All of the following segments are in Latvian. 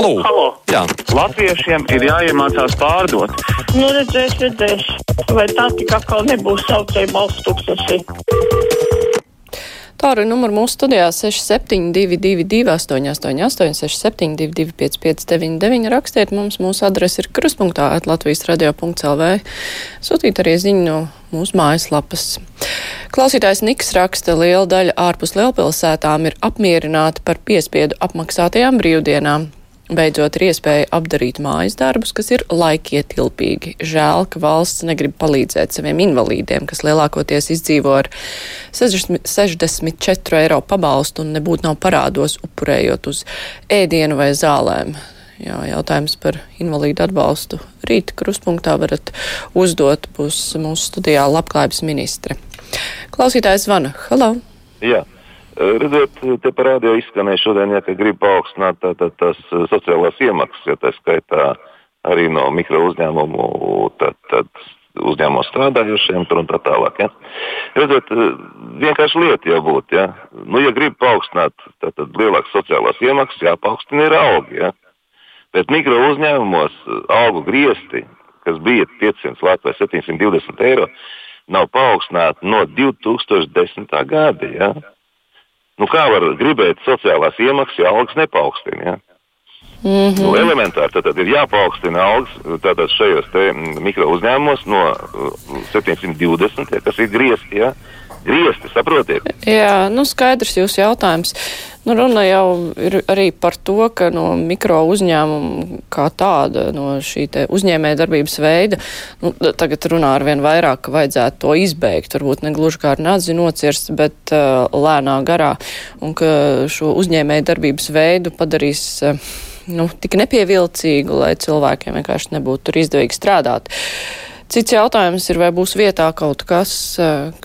Halo! Halo. Jā. Latviešiem ir jāiemācās pārdot. Nu, redzēs, redzēs. Vai tā tik atkal nebūs saucēja balsts tūkstoši? Tāru numuru mūsu studijā 6722, 888, 672, 559, rakstiet mums, mūsu adrese ir kruspunktā, Latvijas radio.clv. Sūtīt arī ziņu no mūsu mājaslapas. Klausītājs Niks raksta, liela daļa ārpus lielpilsētām ir apmierināti par piespiedu apmaksātajām brīvdienām. Beidzot ir iespēja apdarīt mājas darbus, kas ir laikietilpīgi. Žēl, ka valsts negrib palīdzēt saviem invalīdiem, kas lielākoties izdzīvo ar 60, 64 eiro pabalstu un nebūtu nav parādos upurējot uz ēdienu vai zālēm. Jā, jautājums par invalīdu atbalstu rīt kruspunktā varat uzdot, būs mūsu studijā labklājības ministre. Klausītājs zvana. Halo! Jā. Redziet, te parādījā izskanēja šodien, ja, ka grib paaugstināt tā, tā, tās sociālās iemaksas, ja tā skaitā arī no mikro uzņēmumu, tad, tad uzņēmumu strādājušiem tur un tā tālāk. Ja. Redziet, vienkārši lieta jau būtu, ja. Nu, ja grib paaugstināt tad, tad lielākas sociālās iemaksas, jāpaukstina ir algi. Ja. Bet mikro uzņēmumos algu griesti, kas bija 500 vai 720 eiro, nav paaugstināti no 2010. gada. Ja. Nu, kā var gribēt sociālās iemaksas, ja algas nepaukstina? Ja? Mm -hmm. nu, elementāri tad, tad ir jāpaukstina algas šajos mikro uzņēmumos no 720, ja, kas ir griezti. Ja? Griezti, saprotiet? Jā, nu skaidrs jūsu jautājums. Nu, runa jau ir arī par to, ka no mikro uzņēmuma kā tāda, no šī uzņēmē darbības veida, nu, tagad runā ar vien vairāk, ka vajadzētu to izbeigt, varbūt ne gluži kā ar nadzi nocirst, bet uh, lēnā garā, un ka šo uzņēmē darbības veidu padarīs uh, nu, tik nepievilcīgu, lai cilvēkiem vienkārši nebūtu izdevīgi strādāt. Cits jautājums ir, vai būs vietā kaut kas,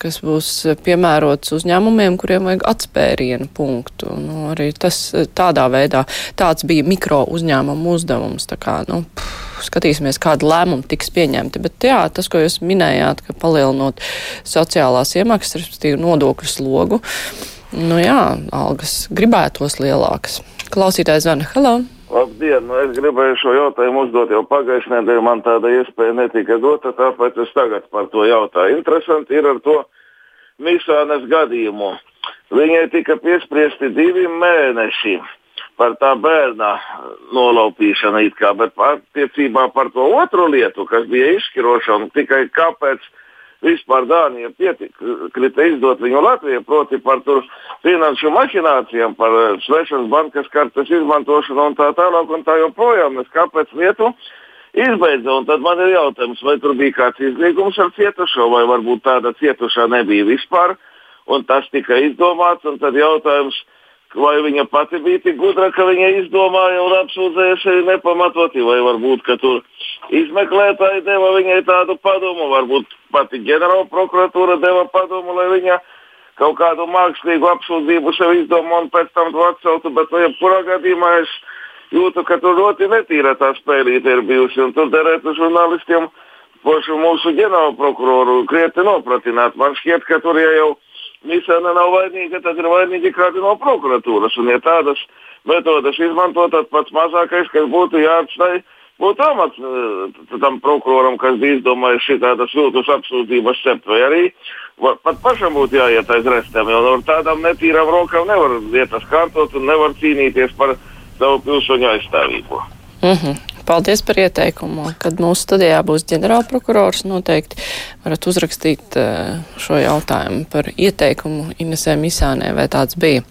kas būs piemērots uzņēmumiem, kuriem vajag atspērienu punktu. Nu, arī tas tādā veidā, tāds bija mikro uzņēmumu uzdevums. Tā kā, nu, pff, skatīsimies, kāda lēmuma tiks pieņemti. Bet jā, tas, ko jūs minējāt, ka palielinot sociālās iemaksas, respektīvi nodokļu slogu, nu jā, algas gribētos lielākas. Klausītājs zvana. Hello! Labdien! Nu, es gribēju šo jautājumu uzdot jau pagājušajā nedēļā. Man tāda iespēja netika dota, tāpēc es tagad par to jautāju. Interesanti ir ar to Misānes gadījumu. Viņai tika piespriesti divi mēneši par tā bērna nolaupīšanu, kā, bet attiecībā par to otru lietu, kas bija izšķiroša un tikai kāpēc vispār Dānija piekrita izdot viņu Latvijai, proti par finanšu mašinācijām, par svešas bankas kartes izmantošanu un tā tālāk un tā joprojām. Es kāpēc lietu izbeidza, un tad man ir jautājums, vai tur bija kāds izlīgums ar cietušo, vai varbūt tāda cietušā nebija vispār, un tas tika izdomāts, un tad jautājums, vai viņa pati bija tik gudra, ka viņa izdomāja un apsūdzēja sevi nepamatoti, vai varbūt, tur izmeklētāji deva viņai tādu padomu, varbūt pati ģenerāla prokuratūra deva padomu, lai viņa kaut kādu mākslīgu apsūdzību sev izdomā un pēc tam to atceltu, bet no jebkurā gadījumā es jūtu, ka tur ļoti netīra tā spēlīte ir bijusi, un tur derētu žurnālistiem pošu mūsu ģenerāla prokuroru krietni nopratināt. Man šķiet, ka tur ja jau Misēna nav vainīga, tad ir vainīgi kādi no prokuratūras. Un, ja tādas metodas izmantot, tad pats mazākais, kas būtu jāatstāj, būtu amats tam prokuroram, kas bija izdomājis šādas viltus apsūdzības cept, vai arī pat pašam būtu jāiet aiz restēm, jo ar tādām netīrām rokām nevar lietas kārtot un nevar cīnīties par savu pilsoņu aizstāvību. Mm -hmm. Paldies par ieteikumu. Kad mūsu studijā būs ģenerālprokurors, noteikti varat uzrakstīt šo jautājumu par ieteikumu Inesē Misānē, vai tāds bija.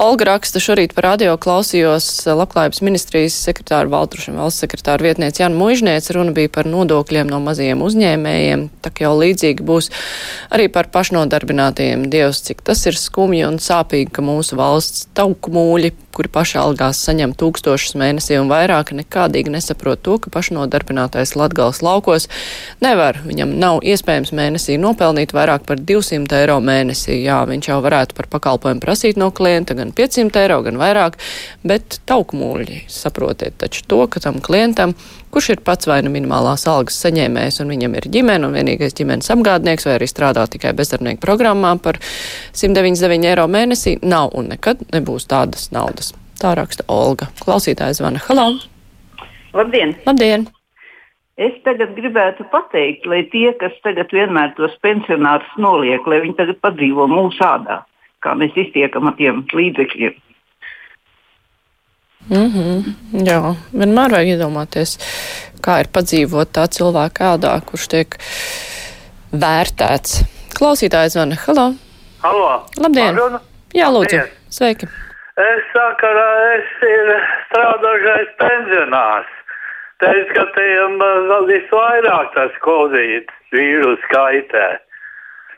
Olga raksta šorīt par radio klausījos Labklājības ministrijas sekretāru Valtrušam valsts sekretāru vietnieci Janu Muižniec. Runa bija par nodokļiem no mazajiem uzņēmējiem. Tā kā jau līdzīgi būs arī par pašnodarbinātajiem. Dievs, cik tas ir skumji un sāpīgi, ka mūsu valsts tauku kuri pašalgās saņem tūkstošus mēnesī un vairāk, nekādīgi nesaprot to, ka pašnodarbinātais Latgals laukos nevar, viņam nav iespējams mēnesī nopelnīt vairāk par 200 eiro mēnesī. Jā, viņš jau varētu par pakalpojumu prasīt no klienta gan 500 eiro, gan vairāk, bet taukmūļi saprotiet taču to, ka tam klientam kurš ir pats vai nu minimālās algas saņēmējs un viņam ir ģimene un vienīgais ģimenes apgādnieks vai arī strādā tikai bezdarbnieku programmā par 199 eiro mēnesī, nav un nekad nebūs tādas naudas. Tā raksta Olga. Klausītājs zvana. Halo! Labdien! Labdien! Es tagad gribētu pateikt, lai tie, kas tagad vienmēr tos pensionārus noliek, lai viņi tagad padzīvo mūsu ādā, kā mēs iztiekam ar tiem līdzekļiem. Mm -hmm, jā, vienmēr vajag iedomāties, kā ir padzīvot tā cilvēka ādā, kurš tiek vērtēts. Klausītājs zvana. Halo! Halo! Labdien! Aruna? Jā, lūdzu! Labdien. Sveiki! Es saku, ka es ir strādājušais pensionārs. Teicu, ka tiem visvairāk tas covid vīrus kaitē.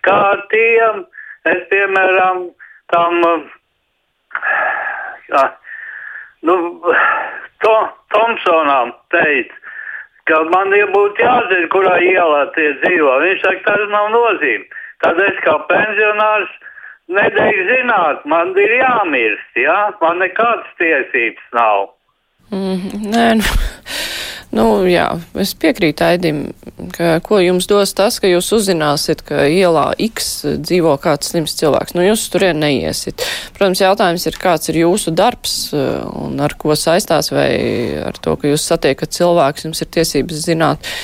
Kā ar tiem, es piemēram tam, jā, nu, to, Tomsonam teicu, ka man būtu jāzina, kurā ielā tie dzīvo. Viņš saka, tas nav nozīme. Tad es kā pensionārs nedēļu zināt, man ir jāmirst, jā, man nekādas tiesības nav. Mm, nē, nu, nu, jā, es piekrītu Aidim, ka ko jums dos tas, ka jūs uzzināsiet, ka ielā X dzīvo kāds slims cilvēks. Nu, jūs turien neiesiet. Protams, jautājums ir, kāds ir jūsu darbs un ar ko saistās, vai ar to, ka jūs satiekat cilvēks, jums ir tiesības zināt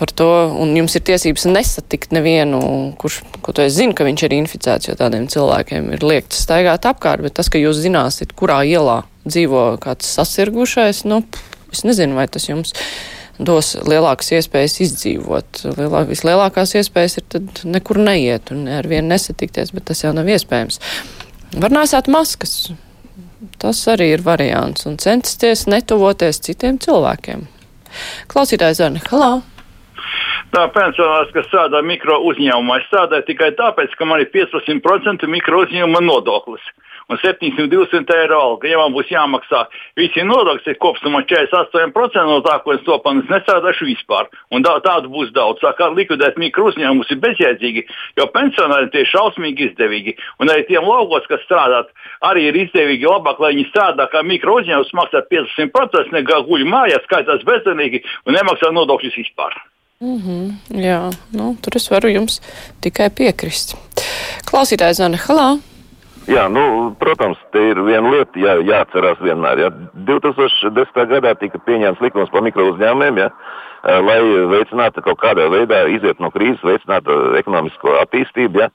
par to, un jums ir tiesības nesatikt nevienu, kurš, ko tu es zinu, ka viņš ir inficēts, jo tādiem cilvēkiem ir liekts staigāt apkārt, bet tas, ka jūs zināsiet, kurā ielā dzīvo kāds sasirgušais, nu, es nezinu, vai tas jums dos lielākas iespējas izdzīvot. Lielāk, vislielākās iespējas ir tad nekur neiet un ar vienu nesatikties, bet tas jau nav iespējams. Var nesāt maskas. Tas arī ir variants un censties netuvoties citiem cilvēkiem. Klausītājs Zana, halā! Tā pensionārs, kas strādā mikro uzņēmumā, strādā tikai tāpēc, ka man ir 15% mikro uzņēmuma nodoklis un 700-200 eiro alga. Ja man būs jāmaksā visi nodokļi, ir kopumā 48% no tā, ko es topanu, es nestrādāšu vispār. Un tā, tādu būs daudz. Tā kā likvidēt mikro uzņēmumus ir bezjēdzīgi, jo pensionāri tie ir šausmīgi izdevīgi. Un arī tiem laukos, kas strādā, arī ir izdevīgi labāk, lai viņi strādā kā mikro uzņēmums, maksā 50%, nekā guļ mājās, skaitās bezdenīgi un nemaksā nodokļus vispār. Mm -hmm, jā, nu, tur es varu jums tikai piekrist. Klausītājs Zana, halā! Jā, nu, protams, te ir viena lieta, jā, jāatcerās vienmēr. Jā. 2010. gadā tika pieņemts likums par mikro uzņēmumiem, jā, lai veicinātu kaut kādā veidā iziet no krīzes, veicinātu ekonomisko attīstību. Jā.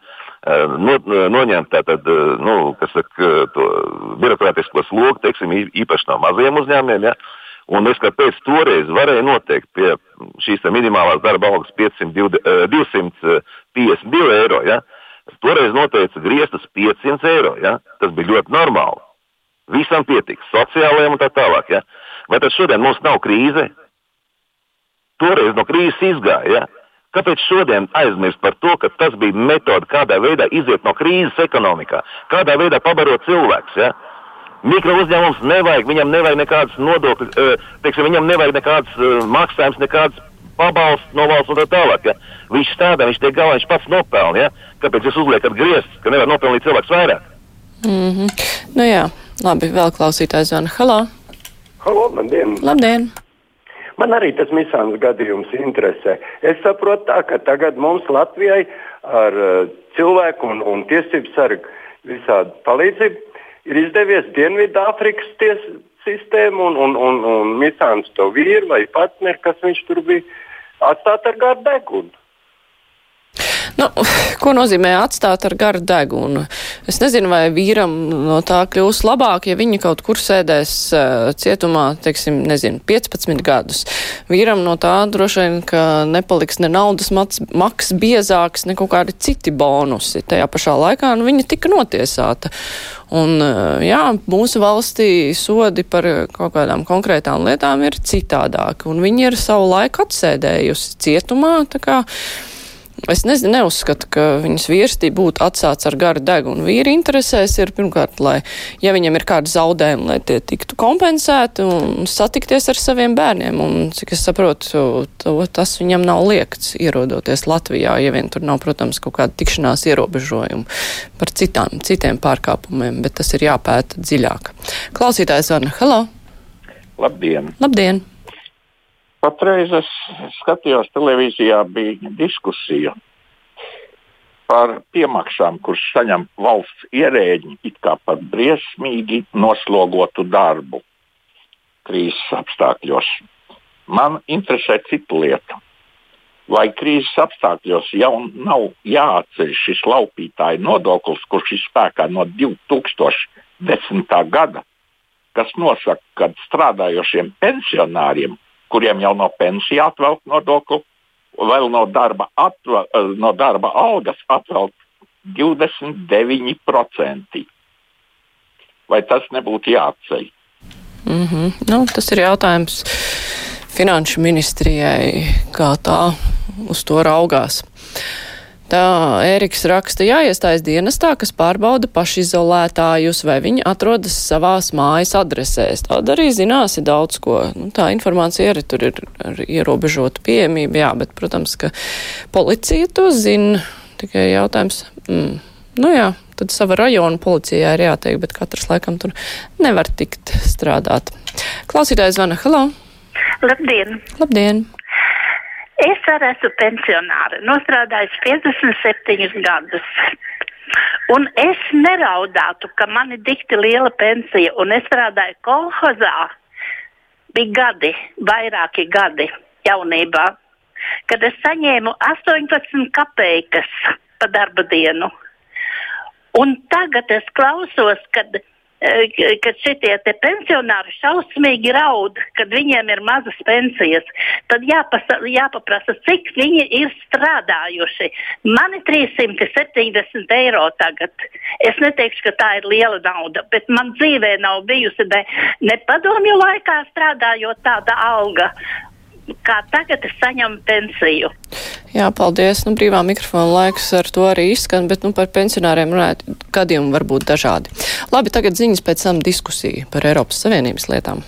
No, noņemt tātad, nu, saka, to birokrātisko slogu, teiksim, īpaši no maziem uzņēmumiem. Jā. Un es kāpēc toreiz varēju noteikt pie šīs minimālās darba algas 500, 252 eiro. Ja? Toreiz noteica griestus 500 eiro. Ja? Tas bija ļoti normāli. Visam pietiks, sociālajiem un tā tālāk. Ja? Vai tad šodien mums nav krīze? Toreiz no krīzes izgāja. Ja? Kāpēc šodien aizmirst par to, ka tas bija metode, kādā veidā iziet no krīzes ekonomikā, kādā veidā pabarot cilvēks? Ja? Mikro uzņēmums nevajag, viņam nevajag nekādas nodokļu, teiksim, viņam nevajag nekādas maksājums, nekādas pabalsts no valsts un tā tālāk. Ja? Viņš strādā, viņš tiek galā, viņš pats nopelna. Ja? Kāpēc jūs uzliekat grieztus, ka nevar nopelnīt cilvēks vairāk? Mm -hmm. Nu jā, labi, vēl klausītājs zvana. Halo! Halo, labdien! Labdien! Man arī tas misāns gadījums interesē. Es saprotu tā, ka tagad mums Latvijai ar uh, cilvēku un, un tiesību sargu visādi palīdzību ir izdevies Dienvidāfrikas tiesu sistēmu un, un, un, un Misāns to vīru vai partneri, kas viņš tur bija, atstāt ar garu degunu. Nu, ko nozīmē atstāt ar garu degunu? Es nezinu, vai vīram no tā kļūs labāk, ja viņi kaut kur sēdēs uh, cietumā, teiksim, nezinu, 15 gadus. Vīram no tā droši vien, ka nepaliks ne naudas mats, maks biezāks, ne kaut kādi citi bonusi. Tajā pašā laikā nu, viņa tika notiesāta. Un, uh, jā, mūsu valstī sodi par kaut kādām konkrētām lietām ir citādāki, un viņi ir savu laiku atsēdējusi cietumā. Es nezinu, neuzskatu, ka viņas vīrstī būtu atsācis ar garu degunu. Vīri interesēs ir pirmkārt, lai, ja viņam ir kādi zaudējumi, lai tie tiktu kompensēti un satikties ar saviem bērniem. Un, cik es saprotu, to, tas viņam nav liekts ierodoties Latvijā, ja vien tur nav, protams, kaut kāda tikšanās ierobežojuma par citām, citiem pārkāpumiem, bet tas ir jāpēta dziļāk. Klausītājs Vana, hello! Labdien! Labdien! Patreiz es skatījos televīzijā, bija diskusija par piemaksām, kuras saņem valsts ierēģi, it kā par briesmīgi noslogotu darbu krīzes apstākļos. Man interesē cita lieta. Vai krīzes apstākļos jau nav jāatceļ šis laupītāja nodoklis, kurš ir spēkā no 2010. gada, kas nosaka, ka strādājošiem pensionāriem, kuriem jau no pensija atvelk nodokli, vēl no darba, atvel, no darba algas atvelk 29%. Vai tas nebūtu jāatceļ? Mm -hmm. nu, tas ir jautājums finanšu ministrijai, kā tā uz to raugās. Tā Ēriks raksta, jāiestājas dienestā, kas pārbauda pašizolētājus, vai viņi atrodas savās mājas adresēs. Tāda arī zināsi daudz ko. Nu, tā informācija arī tur ir ar ierobežotu pieejamību, jā, bet, protams, ka policija to zina. Tikai jautājums, mm, nu jā, tad sava rajona policijā ir jāteikt, bet katrs laikam tur nevar tikt strādāt. Klausītājs zvana, hello! Labdien! Labdien! Es arī esmu pensionāra, nostrādājusi 57 gadus. Un es neraudātu, ka man ir dikti liela pensija, un es strādāju kolhozā. Bija gadi, vairāki gadi jaunībā, kad es saņēmu 18 kopeikas pa darba dienu. Un tagad es klausos, kad kad šitie pensionāri šausmīgi raud, kad viņiem ir mazas pensijas, tad jāpasa, jāpaprasa, cik viņi ir strādājuši. Man ir 370 eiro tagad. Es neteikšu, ka tā ir liela nauda, bet man dzīvē nav bijusi ne, ne padomju laikā strādājot tāda alga kā tagad es saņemu pensiju. Jā, paldies. Nu, brīvā mikrofona laiks ar to arī izskan, bet nu, par pensionāriem runājot, gadījumi var būt dažādi. Labi, tagad ziņas pēc tam diskusija par Eiropas Savienības lietām.